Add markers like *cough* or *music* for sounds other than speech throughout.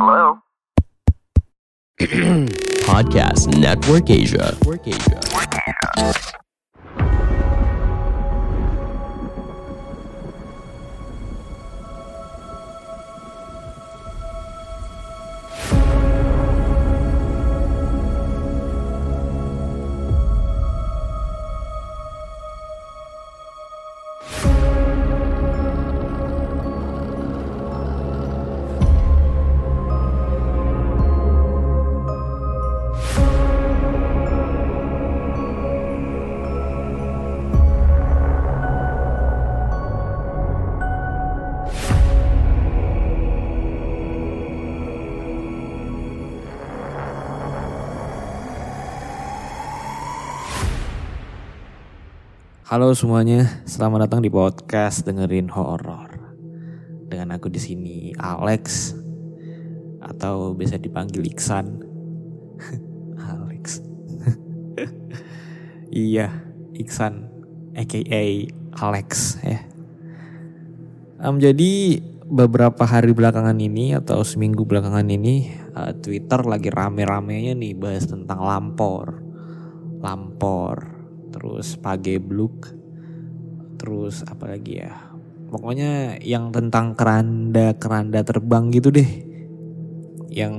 Hello? *clears throat* Podcast Network Asia. Network Asia. Halo semuanya, selamat datang di podcast dengerin horor. Dengan aku di sini Alex atau biasa dipanggil Iksan. *laughs* Alex. *laughs* iya, Iksan aka Alex ya. Um, jadi beberapa hari belakangan ini atau seminggu belakangan ini uh, Twitter lagi rame-ramenya nih bahas tentang lampor. Lampor terus pagebluk terus apa lagi ya? Pokoknya yang tentang keranda keranda terbang gitu deh. Yang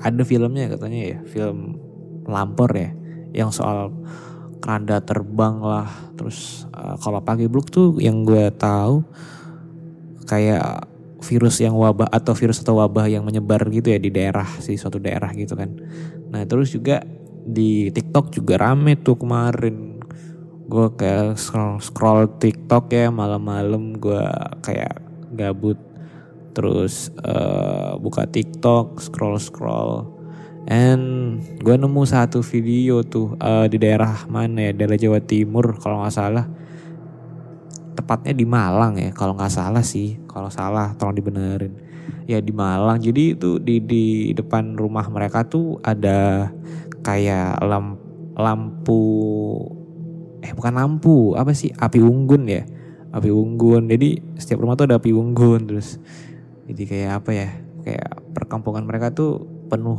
ada filmnya katanya ya film lampor ya. Yang soal keranda terbang lah. Terus uh, kalau pagebluk tuh yang gue tahu kayak virus yang wabah atau virus atau wabah yang menyebar gitu ya di daerah di suatu daerah gitu kan. Nah terus juga di TikTok juga rame tuh kemarin gue kayak scroll scroll TikTok ya malam-malam gue kayak gabut. Terus uh, buka TikTok scroll scroll. And gue nemu satu video tuh uh, di daerah mana ya? Daerah Jawa Timur kalau nggak salah. Tepatnya di Malang ya kalau nggak salah sih. Kalau salah tolong dibenerin. Ya di Malang. Jadi itu di di depan rumah mereka tuh ada kayak lamp, lampu eh bukan lampu apa sih? Api unggun ya? Api unggun. Jadi setiap rumah tuh ada api unggun terus. Jadi kayak apa ya? Kayak perkampungan mereka tuh penuh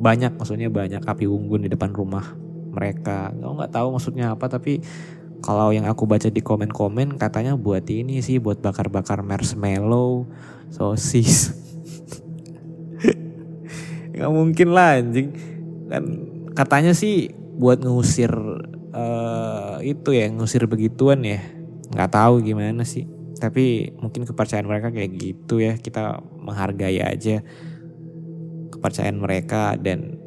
banyak maksudnya banyak api unggun di depan rumah mereka. Nggak nggak tahu maksudnya apa tapi kalau yang aku baca di komen-komen katanya buat ini sih buat bakar-bakar marshmallow sosis. *laughs* Nggak mungkin lah anjing. Kan katanya sih buat ngusir uh, itu ya ngusir begituan ya nggak tahu gimana sih tapi mungkin kepercayaan mereka kayak gitu ya kita menghargai aja kepercayaan mereka dan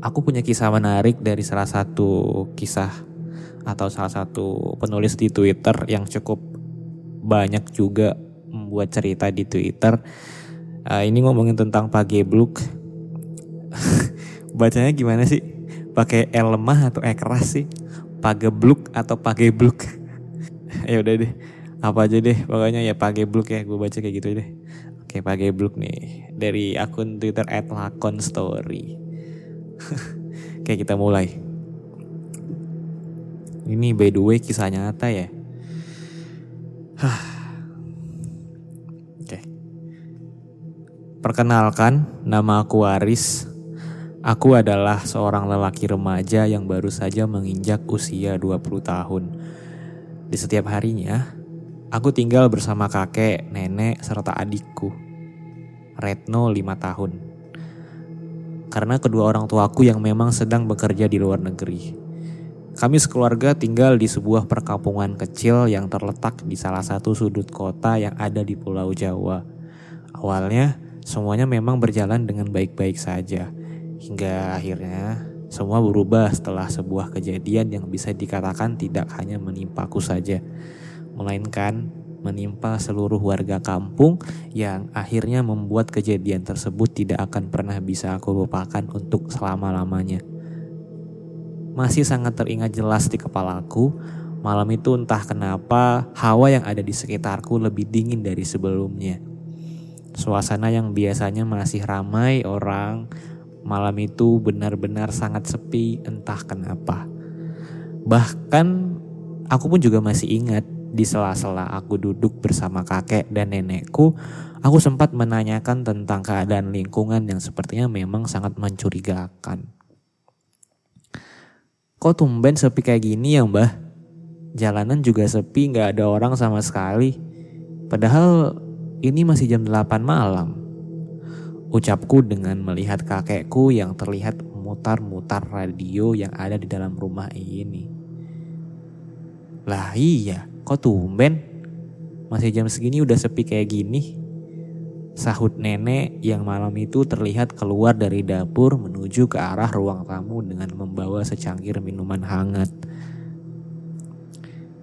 aku punya kisah menarik dari salah satu kisah atau salah satu penulis di Twitter yang cukup banyak juga membuat cerita di Twitter. Uh, ini ngomongin tentang pagebluk. *laughs* Bacanya gimana sih? Pakai L lemah atau E keras sih? Pagebluk atau pagebluk? *laughs* ya udah deh, apa aja deh pokoknya ya pagebluk ya gue baca kayak gitu deh. Oke pagebluk nih dari akun Twitter @lakonstory. *laughs* Oke kita mulai. Ini by the way kisah nyata ya. *sighs* Oke. Perkenalkan, nama aku Aris. Aku adalah seorang lelaki remaja yang baru saja menginjak usia 20 tahun. Di setiap harinya, aku tinggal bersama kakek, nenek, serta adikku. Retno 5 tahun. Karena kedua orang tuaku yang memang sedang bekerja di luar negeri. Kami sekeluarga tinggal di sebuah perkampungan kecil yang terletak di salah satu sudut kota yang ada di Pulau Jawa. Awalnya, semuanya memang berjalan dengan baik-baik saja Hingga akhirnya semua berubah setelah sebuah kejadian yang bisa dikatakan tidak hanya menimpaku saja, melainkan menimpa seluruh warga kampung yang akhirnya membuat kejadian tersebut tidak akan pernah bisa aku lupakan untuk selama-lamanya. Masih sangat teringat jelas di kepalaku, malam itu entah kenapa hawa yang ada di sekitarku lebih dingin dari sebelumnya. Suasana yang biasanya masih ramai orang Malam itu benar-benar sangat sepi entah kenapa. Bahkan aku pun juga masih ingat di sela-sela aku duduk bersama kakek dan nenekku, aku sempat menanyakan tentang keadaan lingkungan yang sepertinya memang sangat mencurigakan. Kok tumben sepi kayak gini ya mbah? Jalanan juga sepi gak ada orang sama sekali. Padahal ini masih jam 8 malam. Ucapku dengan melihat kakekku yang terlihat mutar-mutar radio yang ada di dalam rumah ini. Lah iya, kok tumben? Masih jam segini udah sepi kayak gini. Sahut nenek yang malam itu terlihat keluar dari dapur menuju ke arah ruang tamu dengan membawa secangkir minuman hangat.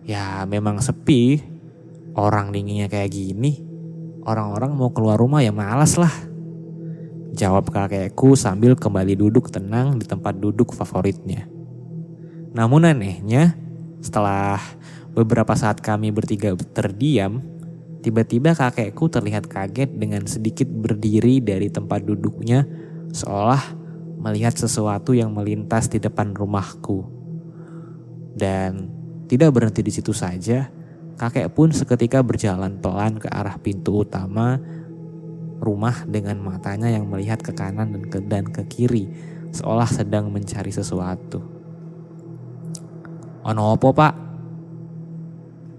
Ya memang sepi, orang dinginnya kayak gini. Orang-orang mau keluar rumah ya malas lah. Jawab kakekku sambil kembali duduk tenang di tempat duduk favoritnya. Namun anehnya, setelah beberapa saat kami bertiga terdiam, tiba-tiba kakekku terlihat kaget dengan sedikit berdiri dari tempat duduknya seolah melihat sesuatu yang melintas di depan rumahku. Dan tidak berhenti di situ saja, kakek pun seketika berjalan pelan ke arah pintu utama rumah dengan matanya yang melihat ke kanan dan ke, dan ke kiri, seolah sedang mencari sesuatu. Ono opo pak?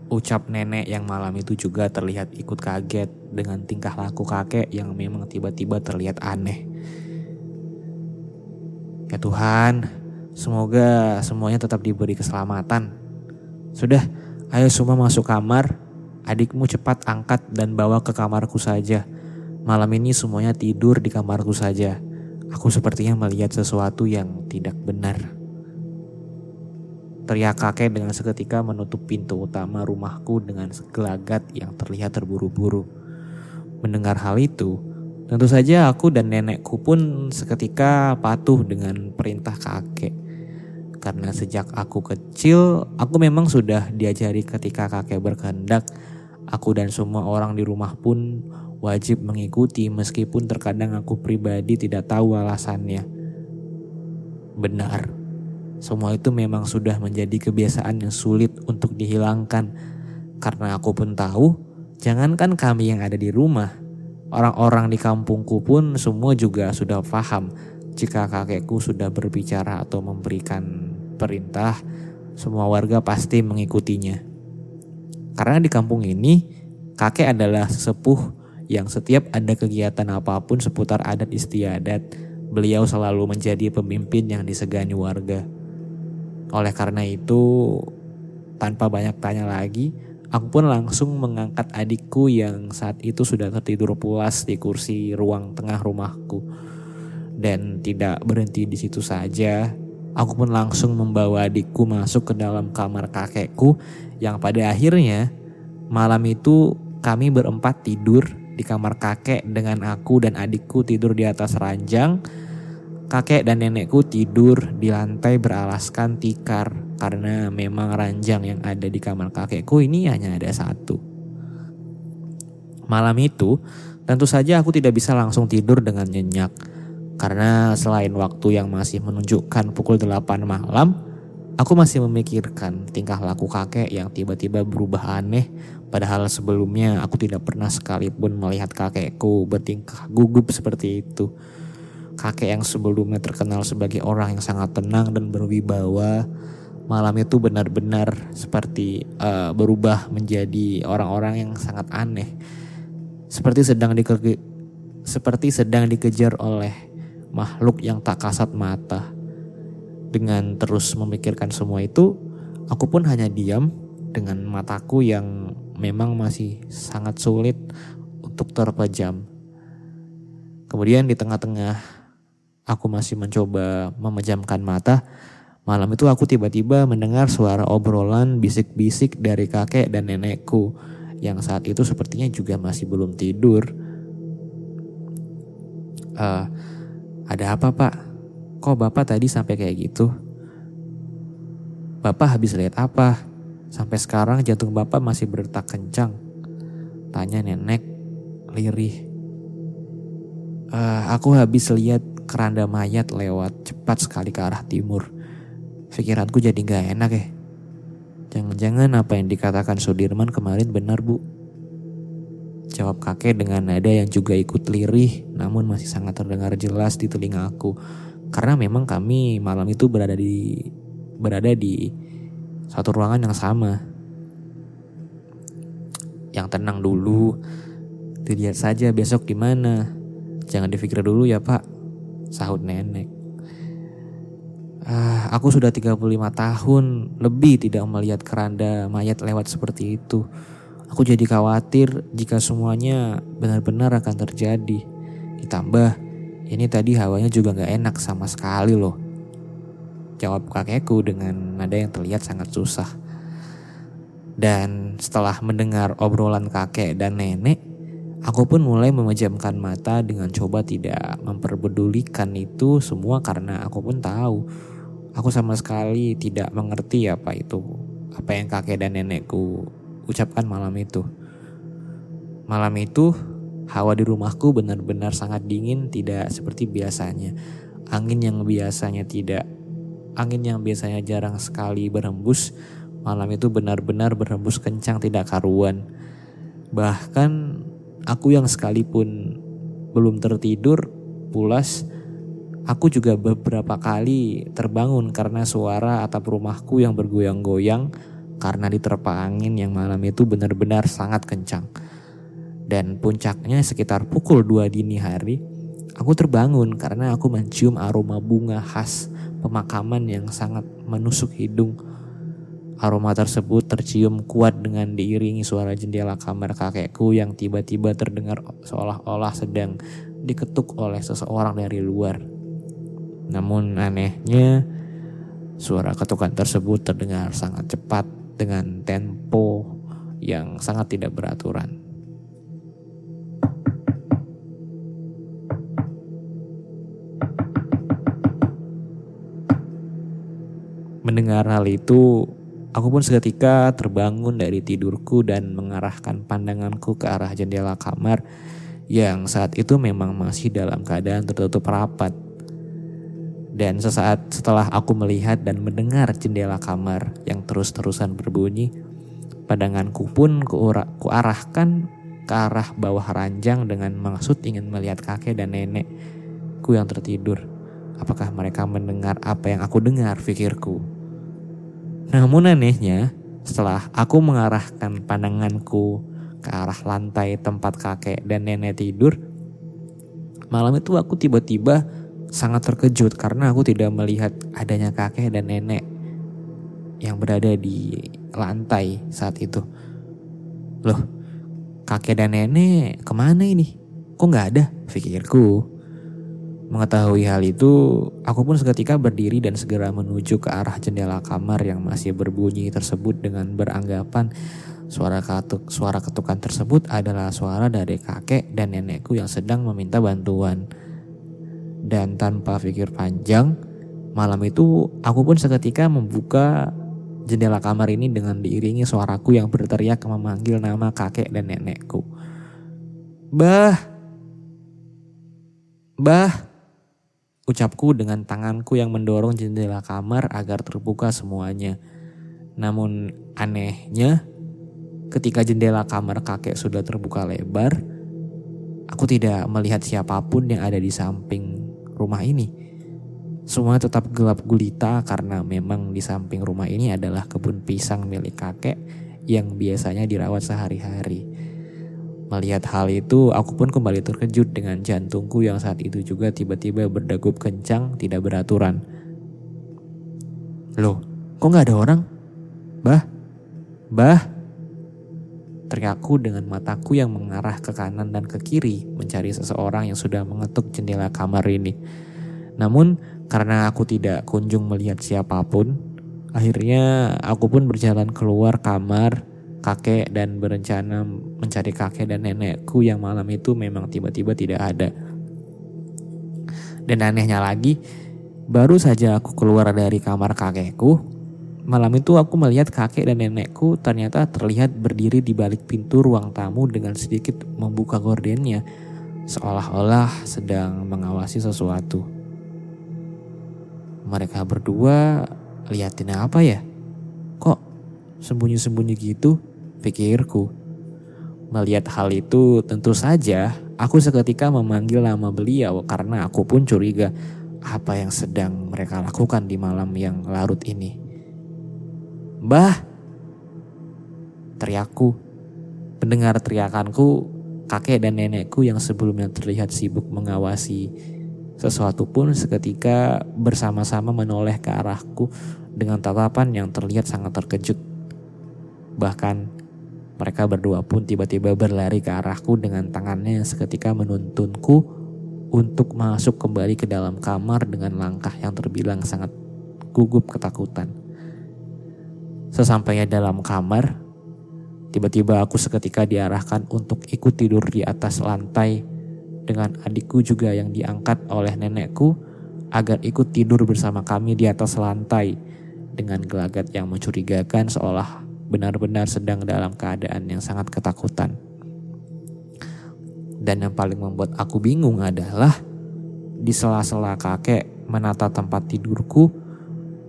Ucap nenek yang malam itu juga terlihat ikut kaget dengan tingkah laku kakek yang memang tiba-tiba terlihat aneh. Ya Tuhan, semoga semuanya tetap diberi keselamatan. Sudah, ayo semua masuk kamar. Adikmu cepat angkat dan bawa ke kamarku saja. Malam ini semuanya tidur di kamarku saja. Aku sepertinya melihat sesuatu yang tidak benar. Teriak kakek dengan seketika menutup pintu utama rumahku dengan segelagat yang terlihat terburu-buru. Mendengar hal itu, tentu saja aku dan nenekku pun seketika patuh dengan perintah kakek. Karena sejak aku kecil, aku memang sudah diajari ketika kakek berkehendak, aku dan semua orang di rumah pun wajib mengikuti meskipun terkadang aku pribadi tidak tahu alasannya. Benar, semua itu memang sudah menjadi kebiasaan yang sulit untuk dihilangkan. Karena aku pun tahu, jangankan kami yang ada di rumah, orang-orang di kampungku pun semua juga sudah paham jika kakekku sudah berbicara atau memberikan perintah, semua warga pasti mengikutinya. Karena di kampung ini, kakek adalah sesepuh yang setiap ada kegiatan apa pun seputar adat istiadat, beliau selalu menjadi pemimpin yang disegani warga. Oleh karena itu, tanpa banyak tanya lagi, aku pun langsung mengangkat adikku yang saat itu sudah tertidur puas di kursi ruang tengah rumahku. Dan tidak berhenti di situ saja, aku pun langsung membawa adikku masuk ke dalam kamar kakekku yang pada akhirnya malam itu kami berempat tidur di kamar kakek dengan aku dan adikku tidur di atas ranjang. Kakek dan nenekku tidur di lantai beralaskan tikar karena memang ranjang yang ada di kamar kakekku ini hanya ada satu. Malam itu, tentu saja aku tidak bisa langsung tidur dengan nyenyak. Karena selain waktu yang masih menunjukkan pukul 8 malam, aku masih memikirkan tingkah laku kakek yang tiba-tiba berubah aneh Padahal sebelumnya aku tidak pernah sekalipun melihat kakekku bertingkah gugup seperti itu. Kakek yang sebelumnya terkenal sebagai orang yang sangat tenang dan berwibawa, malam itu benar-benar seperti uh, berubah menjadi orang-orang yang sangat aneh. Seperti sedang seperti sedang dikejar oleh makhluk yang tak kasat mata. Dengan terus memikirkan semua itu, aku pun hanya diam dengan mataku yang memang masih sangat sulit untuk terpejam. Kemudian di tengah-tengah aku masih mencoba memejamkan mata. Malam itu aku tiba-tiba mendengar suara obrolan bisik-bisik dari kakek dan nenekku yang saat itu sepertinya juga masih belum tidur. Uh, ada apa pak? Kok bapak tadi sampai kayak gitu? Bapak habis lihat apa? Sampai sekarang jantung bapak masih berdetak kencang. Tanya nenek, lirih. Uh, aku habis lihat keranda mayat lewat cepat sekali ke arah timur. Pikiranku jadi gak enak ya. Jangan-jangan apa yang dikatakan Sudirman kemarin benar bu? Jawab kakek dengan nada yang juga ikut lirih namun masih sangat terdengar jelas di telinga aku. Karena memang kami malam itu berada di berada di satu ruangan yang sama. Yang tenang dulu, dilihat saja besok gimana. Jangan dipikir dulu ya pak, sahut nenek. Ah, aku sudah 35 tahun lebih tidak melihat keranda mayat lewat seperti itu. Aku jadi khawatir jika semuanya benar-benar akan terjadi. Ditambah, ini tadi hawanya juga gak enak sama sekali loh. Jawab kakekku dengan nada yang terlihat sangat susah. Dan setelah mendengar obrolan kakek dan nenek, aku pun mulai memejamkan mata dengan coba tidak memperbedulikan itu semua karena aku pun tahu Aku sama sekali tidak mengerti apa itu, apa yang kakek dan nenekku ucapkan malam itu. Malam itu, hawa di rumahku benar-benar sangat dingin, tidak seperti biasanya. Angin yang biasanya tidak, angin yang biasanya jarang sekali berhembus, malam itu benar-benar berhembus kencang tidak karuan. Bahkan aku yang sekalipun belum tertidur, pulas, Aku juga beberapa kali terbangun karena suara atap rumahku yang bergoyang-goyang karena diterpa angin yang malam itu benar-benar sangat kencang. Dan puncaknya sekitar pukul 2 dini hari, aku terbangun karena aku mencium aroma bunga khas pemakaman yang sangat menusuk hidung. Aroma tersebut tercium kuat dengan diiringi suara jendela kamar kakekku yang tiba-tiba terdengar seolah-olah sedang diketuk oleh seseorang dari luar. Namun anehnya suara ketukan tersebut terdengar sangat cepat dengan tempo yang sangat tidak beraturan. Mendengar hal itu, aku pun seketika terbangun dari tidurku dan mengarahkan pandanganku ke arah jendela kamar yang saat itu memang masih dalam keadaan tertutup rapat dan sesaat setelah aku melihat dan mendengar jendela kamar yang terus-terusan berbunyi, pandanganku pun kuarahkan ke arah bawah ranjang dengan maksud ingin melihat kakek dan nenekku yang tertidur. Apakah mereka mendengar apa yang aku dengar, pikirku. Namun anehnya, setelah aku mengarahkan pandanganku ke arah lantai tempat kakek dan nenek tidur, malam itu aku tiba-tiba sangat terkejut karena aku tidak melihat adanya kakek dan nenek yang berada di lantai saat itu. Loh, kakek dan nenek ke mana ini? Kok nggak ada? Pikirku. Mengetahui hal itu, aku pun seketika berdiri dan segera menuju ke arah jendela kamar yang masih berbunyi tersebut dengan beranggapan suara katuk, suara ketukan tersebut adalah suara dari kakek dan nenekku yang sedang meminta bantuan. Dan tanpa pikir panjang, malam itu aku pun seketika membuka jendela kamar ini dengan diiringi suaraku yang berteriak memanggil nama kakek dan nenekku. Bah! Bah! Ucapku dengan tanganku yang mendorong jendela kamar agar terbuka semuanya. Namun anehnya, ketika jendela kamar kakek sudah terbuka lebar, aku tidak melihat siapa pun yang ada di samping rumah ini. Semua tetap gelap gulita karena memang di samping rumah ini adalah kebun pisang milik kakek yang biasanya dirawat sehari-hari. Melihat hal itu, aku pun kembali terkejut dengan jantungku yang saat itu juga tiba-tiba berdegup kencang, tidak beraturan. Loh, kok gak ada orang? Bah, bah, teriakku dengan mataku yang mengarah ke kanan dan ke kiri mencari seseorang yang sudah mengetuk jendela kamar ini. Namun karena aku tidak kunjung melihat siapa pun, akhirnya aku pun berjalan keluar kamar kakek dan berencana mencari kakek dan nenekku yang malam itu memang tiba-tiba tidak ada. Dan anehnya lagi, baru saja aku keluar dari kamar kakekku, malam itu aku melihat kakek dan nenekku ternyata terlihat berdiri di balik pintu ruang tamu dengan sedikit membuka gordennya, seolah-olah sedang mengawasi sesuatu mereka berdua liatin apa ya? Kok sembunyi-sembunyi gitu? Pikirku. Melihat hal itu tentu saja aku seketika memanggil nama beliau karena aku pun curiga apa yang sedang mereka lakukan di malam yang larut ini. Mbah! Teriakku. Pendengar teriakanku, kakek dan nenekku yang sebelumnya terlihat sibuk mengawasi sesuatu pun seketika bersama-sama menoleh ke arahku dengan tatapan yang terlihat sangat terkejut. Bahkan mereka berdua pun tiba-tiba berlari ke arahku dengan tangannya yang seketika menuntunku untuk masuk kembali ke dalam kamar dengan langkah yang terbilang sangat gugup ketakutan. Sesampainya dalam kamar, tiba-tiba aku seketika diarahkan untuk ikut tidur di atas lantai dengan adikku juga yang diangkat oleh nenekku agar ikut tidur bersama kami di atas lantai dengan gelagat yang mencurigakan seolah benar-benar sedang dalam keadaan yang sangat ketakutan. Dan yang paling membuat aku bingung adalah di sela-sela kakek menata tempat tidurku,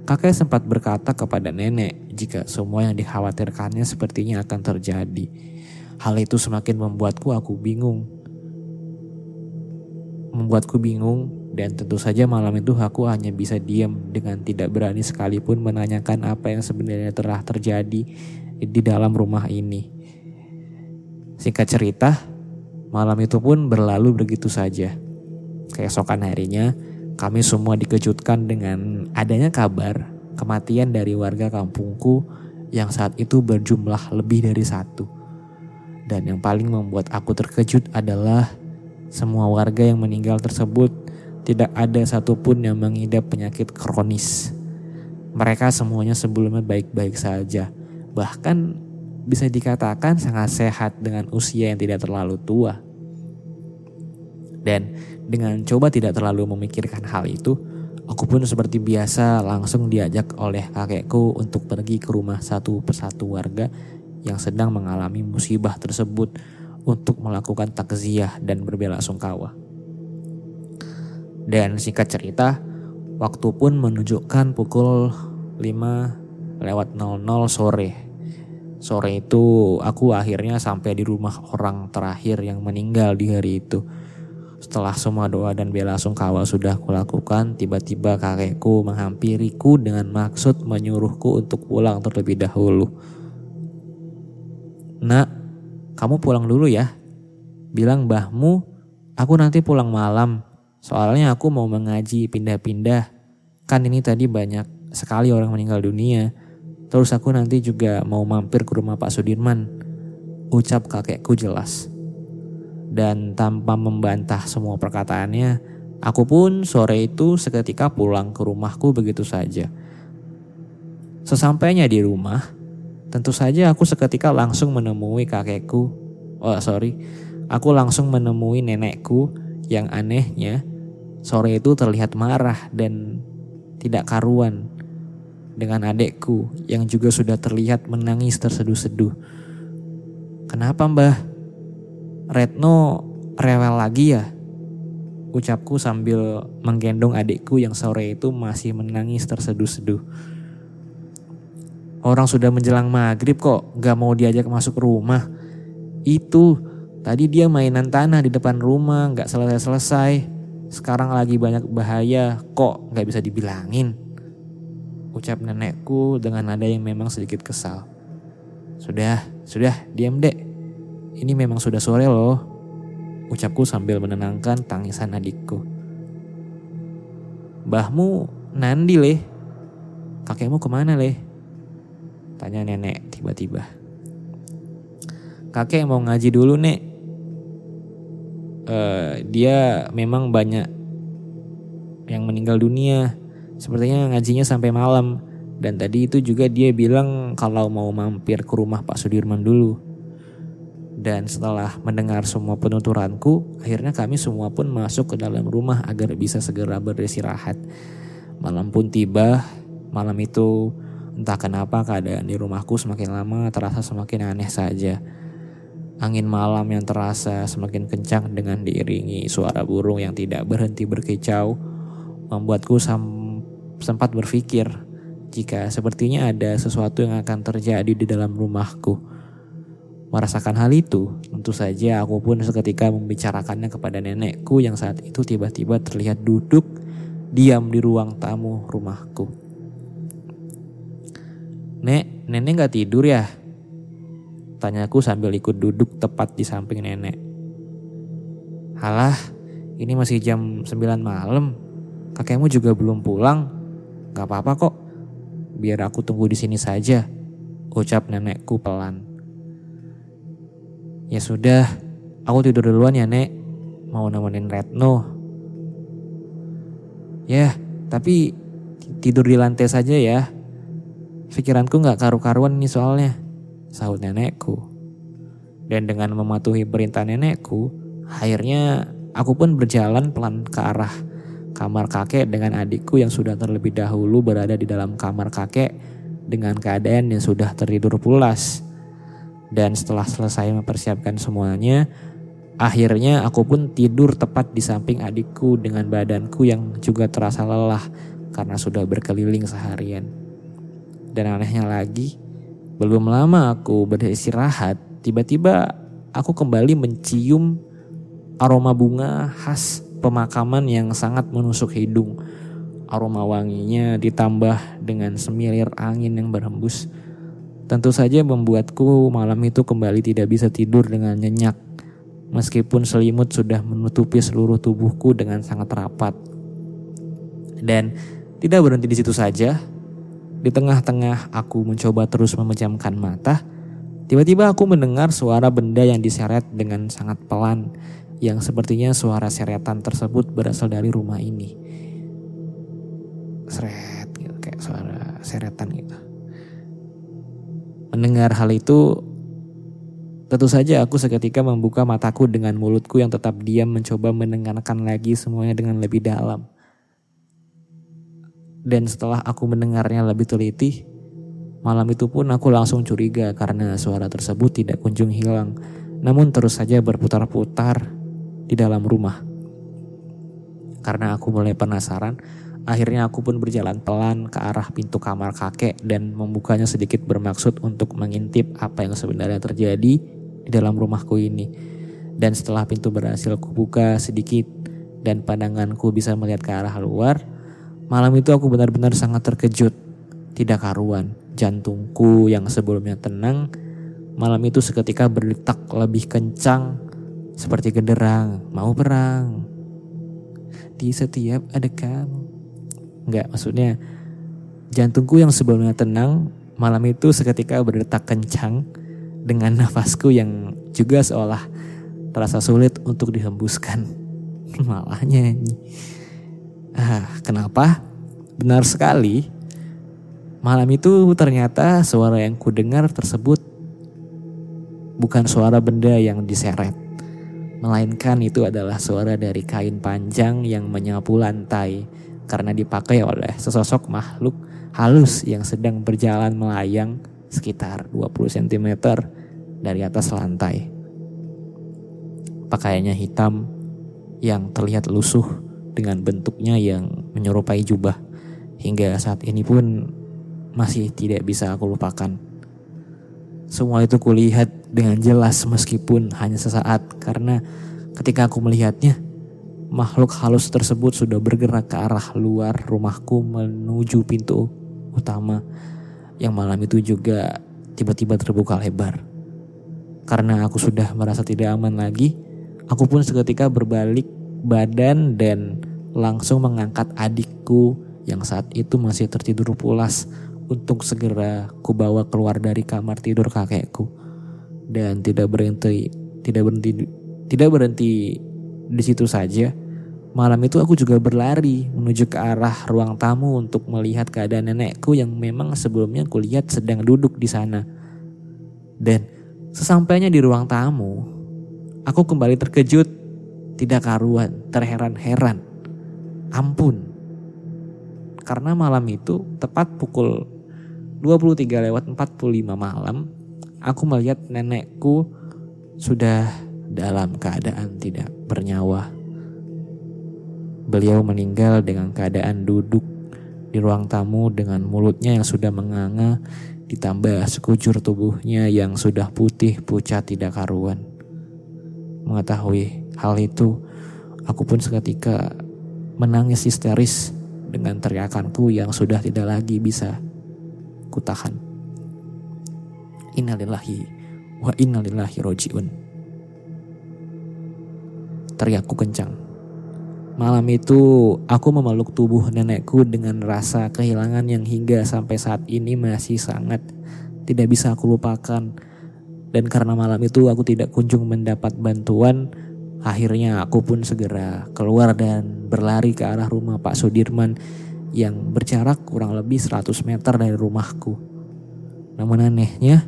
kakek sempat berkata kepada nenek jika semua yang dikhawatirkannya sepertinya akan terjadi. Hal itu semakin membuatku aku bingung membuatku bingung dan tentu saja malam itu aku hanya bisa diam dengan tidak berani sekalipun menanyakan apa yang sebenarnya telah terjadi di dalam rumah ini. Singkat cerita, malam itu pun berlalu begitu saja. Keesokan harinya, kami semua dikejutkan dengan adanya kabar kematian dari warga kampungku yang saat itu berjumlah lebih dari satu. Dan yang paling membuat aku terkejut adalah semua warga yang meninggal tersebut tidak ada satupun yang mengidap penyakit kronis. Mereka semuanya sebelumnya baik-baik saja. Bahkan bisa dikatakan sangat sehat dengan usia yang tidak terlalu tua. Dan dengan coba tidak terlalu memikirkan hal itu, aku pun seperti biasa langsung diajak oleh kakekku untuk pergi ke rumah satu persatu warga yang sedang mengalami musibah tersebut untuk melakukan takziah dan berbela sungkawa. Dan singkat cerita, waktu pun menunjukkan pukul 5 lewat 00 sore. Sore itu aku akhirnya sampai di rumah orang terakhir yang meninggal di hari itu. Setelah semua doa dan bela sungkawa sudah kulakukan, tiba-tiba kakekku menghampiriku dengan maksud menyuruhku untuk pulang terlebih dahulu. Nak, kamu pulang dulu ya. Bilang mbahmu, aku nanti pulang malam. Soalnya aku mau mengaji pindah-pindah. Kan ini tadi banyak sekali orang meninggal dunia. Terus aku nanti juga mau mampir ke rumah Pak Sudirman. Ucap kakekku jelas. Dan tanpa membantah semua perkataannya, aku pun sore itu seketika pulang ke rumahku begitu saja. Sesampainya di rumah, Tentu saja aku seketika langsung menemui kakekku. Oh sorry, aku langsung menemui nenekku yang anehnya sore itu terlihat marah dan tidak karuan dengan adekku yang juga sudah terlihat menangis terseduh-seduh. Kenapa mbah? Retno rewel lagi ya? Ucapku sambil menggendong adikku yang sore itu masih menangis terseduh-seduh. Orang sudah menjelang maghrib kok gak mau diajak masuk rumah. Itu tadi dia mainan tanah di depan rumah gak selesai-selesai. Sekarang lagi banyak bahaya kok gak bisa dibilangin. Ucap nenekku dengan nada yang memang sedikit kesal. Sudah, sudah, diam dek. Ini memang sudah sore loh. Ucapku sambil menenangkan tangisan adikku. Bahmu Nandi leh. Kakekmu ke mana leh? Tanya nenek tiba-tiba. Kakek mau ngaji dulu nek. Uh, dia memang banyak yang meninggal dunia. Sepertinya ngajinya sampai malam. Dan tadi itu juga dia bilang kalau mau mampir ke rumah Pak Sudirman dulu. Dan setelah mendengar semua penuturanku, akhirnya kami semua pun masuk ke dalam rumah agar bisa segera beristirahat. Malam pun tiba, malam itu Entah kenapa keadaan di rumahku semakin lama terasa semakin aneh saja. Angin malam yang terasa semakin kencang dengan diiringi suara burung yang tidak berhenti berkicau membuatku sempat berpikir jika sepertinya ada sesuatu yang akan terjadi di dalam rumahku. Merasakan hal itu, tentu saja aku pun seketika membicarakannya kepada nenekku yang saat itu tiba-tiba terlihat duduk diam di ruang tamu rumahku. Nek, nenek gak tidur ya? Tanyaku sambil ikut duduk tepat di samping nenek. Halah, ini masih jam 9 malam. Kakekmu juga belum pulang. Gak apa-apa kok. Biar aku tunggu di sini saja. Ucap nenekku pelan. Ya sudah, aku tidur duluan ya nek. Mau nemenin Retno. Ya, tapi tidur di lantai saja ya. Pikiranku gak karu-karuan ini soalnya. Sahut nenekku. Dan dengan mematuhi perintah nenekku, akhirnya aku pun berjalan pelan ke arah kamar kakek dengan adikku yang sudah terlebih dahulu berada di dalam kamar kakek dengan keadaan yang sudah tertidur pulas. Dan setelah selesai mempersiapkan semuanya, akhirnya aku pun tidur tepat di samping adikku dengan badanku yang juga terasa lelah karena sudah berkeliling seharian. Dan anehnya lagi, belum lama aku beristirahat, tiba-tiba aku kembali mencium aroma bunga khas pemakaman yang sangat menusuk hidung. Aroma wanginya ditambah dengan semilir angin yang berhembus Tentu saja membuatku malam itu kembali tidak bisa tidur dengan nyenyak. Meskipun selimut sudah menutupi seluruh tubuhku dengan sangat rapat. Dan tidak berhenti di situ saja. Di tengah-tengah aku mencoba terus memejamkan mata. Tiba-tiba aku mendengar suara benda yang diseret dengan sangat pelan. Yang sepertinya suara seretan tersebut berasal dari rumah ini. Seret gitu, kayak suara seretan gitu. Mendengar hal itu, tentu saja aku seketika membuka mataku dengan mulutku yang tetap diam mencoba mendengarkan lagi semuanya dengan lebih dalam. Dan setelah aku mendengarnya lebih teliti, malam itu pun aku langsung curiga karena suara tersebut tidak kunjung hilang, namun terus saja berputar-putar di dalam rumah. Karena aku mulai penasaran, Akhirnya aku pun berjalan pelan ke arah pintu kamar kakek dan membukanya sedikit bermaksud untuk mengintip apa yang sebenarnya terjadi di dalam rumahku ini. Dan setelah pintu berhasil kubuka sedikit dan pandanganku bisa melihat ke arah luar, malam itu aku benar-benar sangat terkejut. Tidak karuan, jantungku yang sebelumnya tenang, malam itu seketika berdetak lebih kencang seperti genderang mau perang. Di setiap ada kamu Enggak, maksudnya jantungku yang sebelumnya tenang malam itu seketika berdetak kencang dengan nafasku yang juga seolah terasa sulit untuk dihembuskan. *laughs* Malah nyanyi. Ah, kenapa? Benar sekali. Malam itu ternyata suara yang kudengar tersebut bukan suara benda yang diseret. Melainkan itu adalah suara dari kain panjang yang menyapu lantai karena dipakai oleh sesosok makhluk halus yang sedang berjalan melayang sekitar 20 cm dari atas lantai. Pakaiannya hitam yang terlihat lusuh dengan bentuknya yang menyerupai jubah. Hingga saat ini pun masih tidak bisa aku lupakan. Semua itu kulihat dengan jelas meskipun hanya sesaat karena ketika aku melihatnya Makhluk halus tersebut sudah bergerak ke arah luar rumahku menuju pintu utama yang malam itu juga tiba-tiba terbuka lebar. Karena aku sudah merasa tidak aman lagi, aku pun seketika berbalik badan dan langsung mengangkat adikku yang saat itu masih tertidur pulas untuk segera kubawa keluar dari kamar tidur kakekku. Dan tidak berhenti, tidak berhenti, tidak berhenti di situ saja, malam itu aku juga berlari menuju ke arah ruang tamu untuk melihat keadaan nenekku yang memang sebelumnya kulihat sedang duduk di sana. Dan sesampainya di ruang tamu, aku kembali terkejut, tidak karuan, terheran-heran. Ampun. Karena malam itu tepat pukul 23 lewat 45 malam, aku melihat nenekku sudah dalam keadaan tidak bernyawa. Beliau meninggal dengan keadaan duduk di ruang tamu dengan mulutnya yang sudah menganga ditambah sekujur tubuhnya yang sudah putih pucat tidak karuan. Mengetahui hal itu, aku pun seketika menangis histeris dengan teriakanku yang sudah tidak lagi bisa kutahan. Innalillahi wa innalillahi rojiun. Teriakku kencang. Malam itu aku memeluk tubuh nenekku dengan rasa kehilangan yang hingga sampai saat ini masih sangat tidak bisa aku lupakan. Dan karena malam itu aku tidak kunjung mendapat bantuan, akhirnya aku pun segera keluar dan berlari ke arah rumah Pak Sudirman yang berjarak kurang lebih 100 meter dari rumahku. Namun anehnya,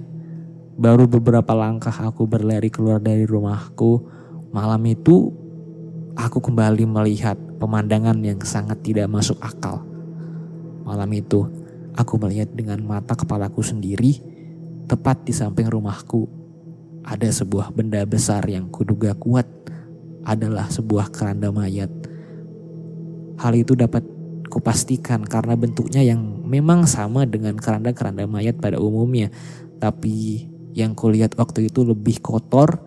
baru beberapa langkah aku berlari keluar dari rumahku, malam itu aku kembali melihat pemandangan yang sangat tidak masuk akal. Malam itu, aku melihat dengan mata kepalaku sendiri, tepat di samping rumahku, ada sebuah benda besar yang kuduga kuat adalah sebuah keranda mayat. Hal itu dapat kupastikan karena bentuknya yang memang sama dengan keranda-keranda mayat pada umumnya, tapi yang kulihat waktu itu lebih kotor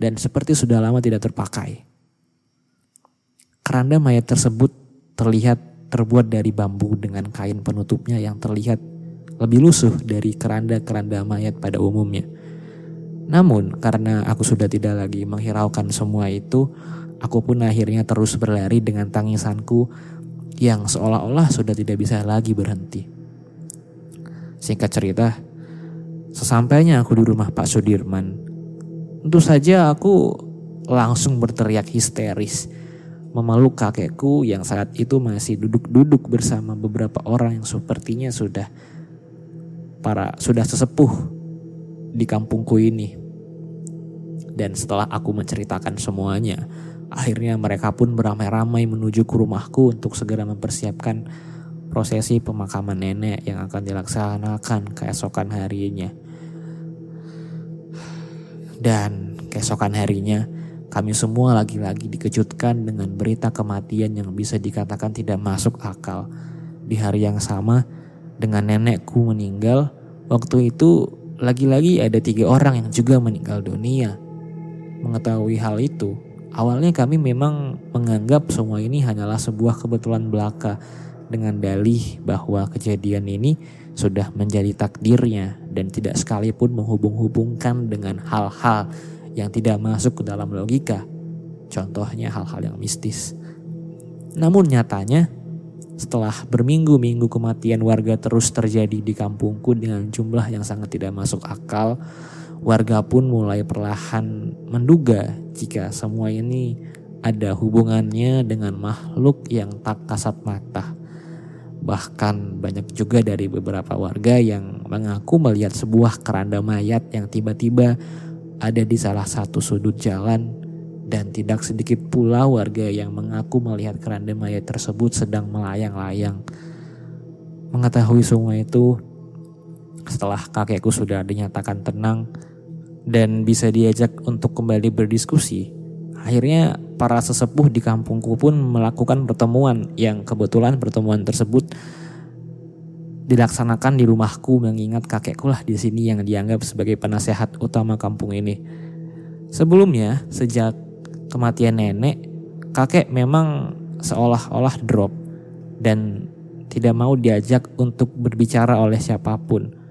dan seperti sudah lama tidak terpakai. Keranda mayat tersebut terlihat terbuat dari bambu dengan kain penutupnya yang terlihat lebih lusuh dari keranda-keranda mayat pada umumnya. Namun karena aku sudah tidak lagi menghiraukan semua itu, aku pun akhirnya terus berlari dengan tangisanku yang seolah-olah sudah tidak bisa lagi berhenti. Singkat cerita, sesampainya aku di rumah Pak Sudirman, tentu saja aku langsung berteriak histeris memeluk kakekku yang saat itu masih duduk-duduk bersama beberapa orang yang sepertinya sudah para sudah sesepuh di kampungku ini. Dan setelah aku menceritakan semuanya, akhirnya mereka pun beramai-ramai menuju ke rumahku untuk segera mempersiapkan prosesi pemakaman nenek yang akan dilaksanakan keesokan harinya. Dan keesokan harinya, kami semua lagi-lagi dikejutkan dengan berita kematian yang bisa dikatakan tidak masuk akal. Di hari yang sama, dengan nenekku meninggal, waktu itu lagi-lagi ada tiga orang yang juga meninggal dunia. Mengetahui hal itu, awalnya kami memang menganggap semua ini hanyalah sebuah kebetulan belaka dengan dalih bahwa kejadian ini sudah menjadi takdirnya dan tidak sekalipun menghubung-hubungkan dengan hal-hal yang tidak masuk ke dalam logika. Contohnya hal-hal yang mistis. Namun nyatanya, setelah berminggu-minggu kematian warga terus terjadi di kampungku dengan jumlah yang sangat tidak masuk akal, warga pun mulai perlahan menduga jika semua ini ada hubungannya dengan makhluk yang tak kasat mata. Bahkan banyak juga dari beberapa warga yang mengaku melihat sebuah keranda mayat yang tiba-tiba ada di salah satu sudut jalan dan tidak sedikit pula warga yang mengaku melihat keranda mayat tersebut sedang melayang-layang. Mengetahui semua itu, setelah kakekku sudah dinyatakan tenang dan bisa diajak untuk kembali berdiskusi, akhirnya para sesepuh di kampungku pun melakukan pertemuan yang kebetulan pertemuan tersebut dilaksanakan di rumahku mengingat kakekku lah di sini yang dianggap sebagai penasehat utama kampung ini. Sebelumnya, sejak kematian nenek, kakek memang seolah-olah drop dan tidak mau diajak untuk berbicara oleh siapa pun.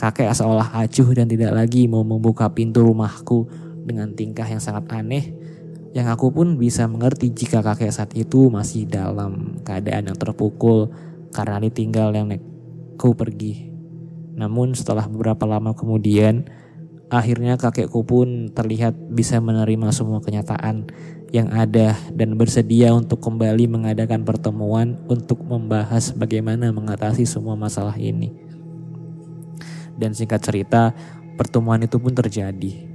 Kakek seolah acuh dan tidak lagi mau membuka pintu rumahku dengan tingkah yang sangat aneh yang aku pun bisa mengerti jika kakek saat itu masih dalam keadaan yang terpukul karena ditinggal yang kakekku pergi. Namun setelah beberapa lama kemudian, akhirnya kakekku pun terlihat bisa menerima semua kenyataan yang ada dan bersedia untuk kembali mengadakan pertemuan untuk membahas bagaimana mengatasi semua masalah ini. Dan singkat cerita, pertemuan itu pun terjadi.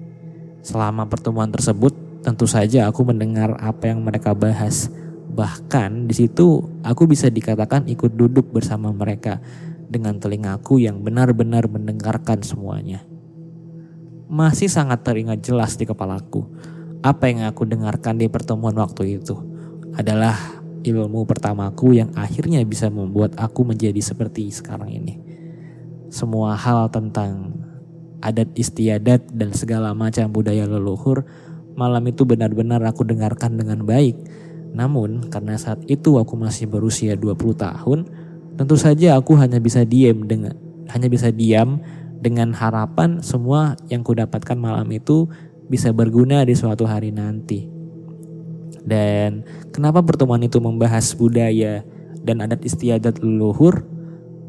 Selama pertemuan tersebut, tentu saja aku mendengar apa yang mereka bahas. Bahkan di situ aku bisa dikatakan ikut duduk bersama mereka dengan telingaku yang benar-benar mendengarkan semuanya. Masih sangat teringat jelas di kepalaku. Apa yang aku dengarkan di pertemuan waktu itu adalah ilmu pertamaku yang akhirnya bisa membuat aku menjadi seperti sekarang ini. Semua hal tentang adat istiadat dan segala macam budaya leluhur malam itu benar-benar aku dengarkan dengan baik. Namun karena saat itu aku masih berusia 20 tahun, tentu saja aku hanya bisa diam dengan hanya bisa diam dengan harapan semua yang kudapatkan malam itu bisa berguna di suatu hari nanti. Dan kenapa pertemuan itu membahas budaya dan adat istiadat leluhur?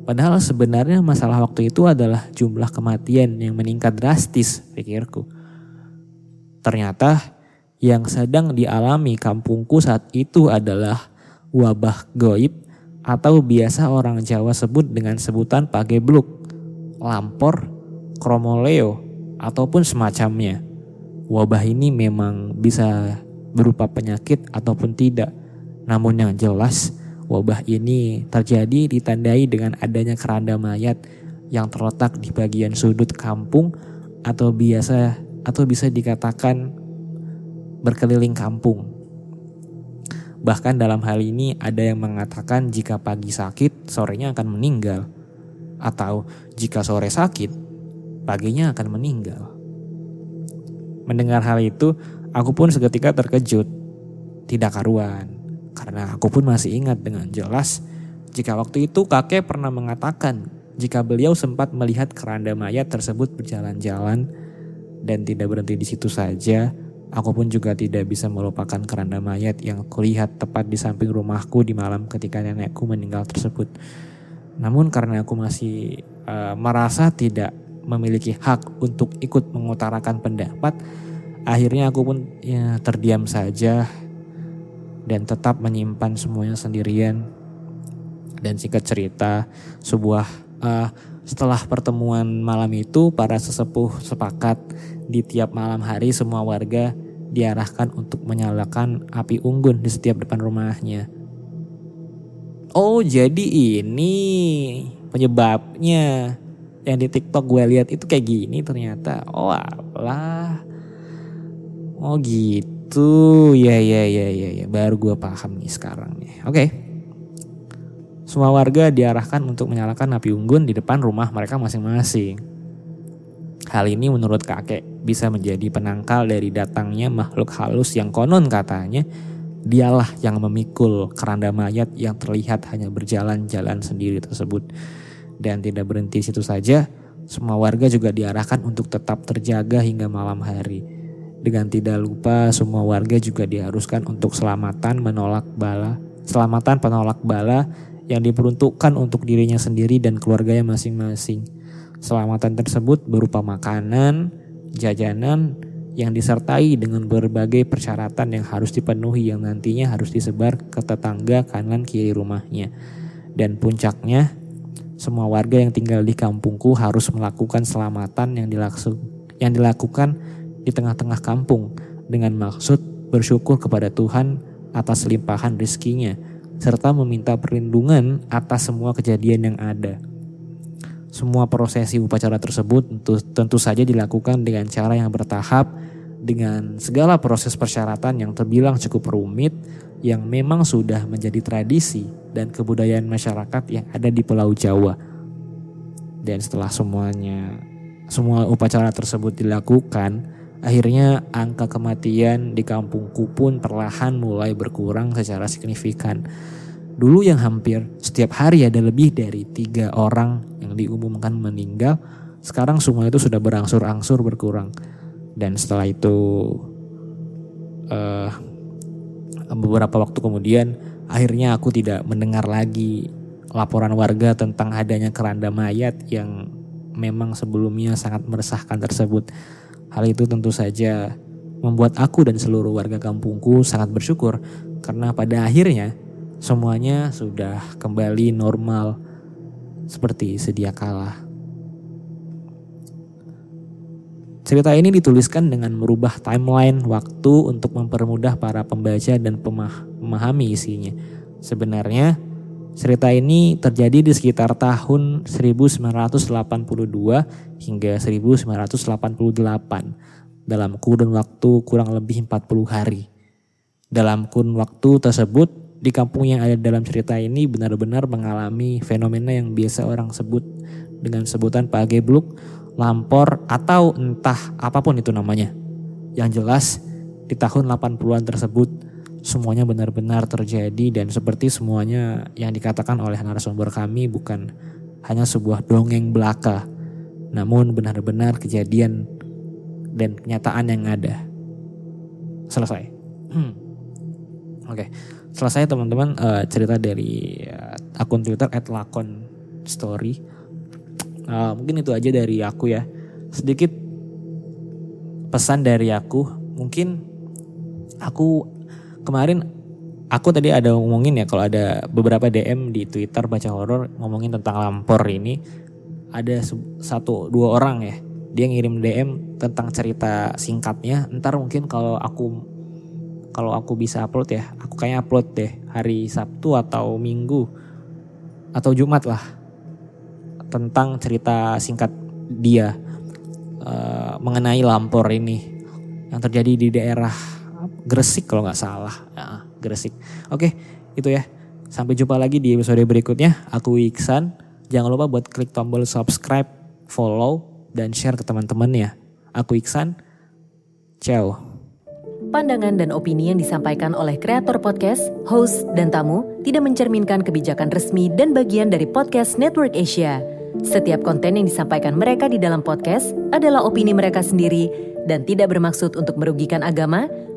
Padahal sebenarnya masalah waktu itu adalah jumlah kematian yang meningkat drastis, pikirku. Ternyata yang sedang dialami kampungku saat itu adalah wabah goib atau biasa orang Jawa sebut dengan sebutan pagebluk, lampor, kromoleo, ataupun semacamnya. Wabah ini memang bisa berupa penyakit ataupun tidak. Namun yang jelas wabah ini terjadi ditandai dengan adanya keranda mayat yang terletak di bagian sudut kampung atau biasa atau bisa dikatakan berkeliling kampung. Bahkan dalam hal ini ada yang mengatakan jika pagi sakit, sorenya akan meninggal. Atau jika sore sakit, paginya akan meninggal. Mendengar hal itu, Aku pun seketika terkejut, tidak karuan. Karena aku pun masih ingat dengan jelas jika waktu itu kakek pernah mengatakan jika beliau sempat melihat keranda mayat tersebut berjalan-jalan dan tidak berhenti di situ saja, aku pun juga tidak bisa melupakan keranda mayat yang kulihat tepat di samping rumahku di malam ketika nenekku meninggal tersebut. Namun karena aku masih uh, merasa tidak memiliki hak untuk ikut mengutarakan pendapat, Akhirnya aku pun ya terdiam saja dan tetap menyimpan semuanya sendirian. Dan singkat cerita, sebuah uh, setelah pertemuan malam itu para sesepuh sepakat di tiap malam hari semua warga diarahkan untuk menyalakan api unggun di setiap depan rumahnya. Oh jadi ini penyebabnya yang di TikTok gue lihat itu kayak gini ternyata. Oh alah Oh gitu, ya ya ya ya ya. Baru gue paham nih sekarang nih. Oke. Okay. Semua warga diarahkan untuk menyalakan api unggun di depan rumah mereka masing-masing. Hal ini menurut kakek bisa menjadi penangkal dari datangnya makhluk halus yang konon katanya dialah yang memikul keranda mayat yang terlihat hanya berjalan-jalan sendiri tersebut. Dan tidak berhenti situ saja, semua warga juga diarahkan untuk tetap terjaga hingga malam hari dengan tidak lupa semua warga juga diharuskan untuk selamatan menolak bala, selamatan penolak bala yang diperuntukkan untuk dirinya sendiri dan keluarganya masing-masing. Selamatan tersebut berupa makanan, jajanan yang disertai dengan berbagai persyaratan yang harus dipenuhi yang nantinya harus disebar ke tetangga kanan kiri rumahnya. Dan puncaknya, semua warga yang tinggal di kampungku harus melakukan selamatan yang yang dilakukan di tengah-tengah kampung dengan maksud bersyukur kepada Tuhan atas limpahan rizkinya serta meminta perlindungan atas semua kejadian yang ada. Semua prosesi upacara tersebut tentu, tentu saja dilakukan dengan cara yang bertahap dengan segala proses persyaratan yang terbilang cukup rumit yang memang sudah menjadi tradisi dan kebudayaan masyarakat yang ada di Pulau Jawa. Dan setelah semuanya semua upacara tersebut dilakukan, Akhirnya angka kematian di kampungku pun perlahan mulai berkurang secara signifikan. Dulu yang hampir setiap hari ada lebih dari tiga orang yang diumumkan meninggal, sekarang semua itu sudah berangsur-angsur berkurang. Dan setelah itu uh, beberapa waktu kemudian akhirnya aku tidak mendengar lagi laporan warga tentang adanya keranda mayat yang memang sebelumnya sangat meresahkan tersebut. Hal itu tentu saja membuat aku dan seluruh warga kampungku sangat bersyukur karena pada akhirnya semuanya sudah kembali normal seperti sedia kala. Cerita ini dituliskan dengan merubah timeline waktu untuk mempermudah para pembaca dan memahami isinya. Sebenarnya Cerita ini terjadi di sekitar tahun 1982 hingga 1988 dalam kurun waktu kurang lebih 40 hari. Dalam kurun waktu tersebut, di kampung yang ada dalam cerita ini benar-benar mengalami fenomena yang biasa orang sebut dengan sebutan pagebluk, lampor, atau entah apa pun itu namanya. Yang jelas di tahun 80-an tersebut semuanya benar-benar terjadi dan seperti semuanya yang dikatakan oleh narasumber kami bukan hanya sebuah dongeng belaka, namun benar-benar kejadian dan kenyataan yang ada. Selesai. Hmm. Oke, okay. selesai teman-teman uh, cerita dari uh, akun Twitter @lakon_story. Uh, mungkin itu aja dari aku ya. Sedikit pesan dari aku. Mungkin aku kemarin aku tadi ada ngomongin ya kalau ada beberapa DM di Twitter baca horor ngomongin tentang lampor ini ada satu dua orang ya dia ngirim DM tentang cerita singkatnya ntar mungkin kalau aku kalau aku bisa upload ya, aku kayaknya upload deh hari Sabtu atau Minggu atau Jumat lah tentang cerita singkat dia uh, mengenai lampor ini yang terjadi di daerah Gresik kalau nggak salah, ya, Gresik. Oke, itu ya. Sampai jumpa lagi di episode berikutnya. Aku Iksan. Jangan lupa buat klik tombol subscribe, follow, dan share ke teman-teman ya. Aku Iksan. Ciao. Pandangan dan opini yang disampaikan oleh kreator podcast, host, dan tamu tidak mencerminkan kebijakan resmi dan bagian dari podcast Network Asia. Setiap konten yang disampaikan mereka di dalam podcast adalah opini mereka sendiri dan tidak bermaksud untuk merugikan agama,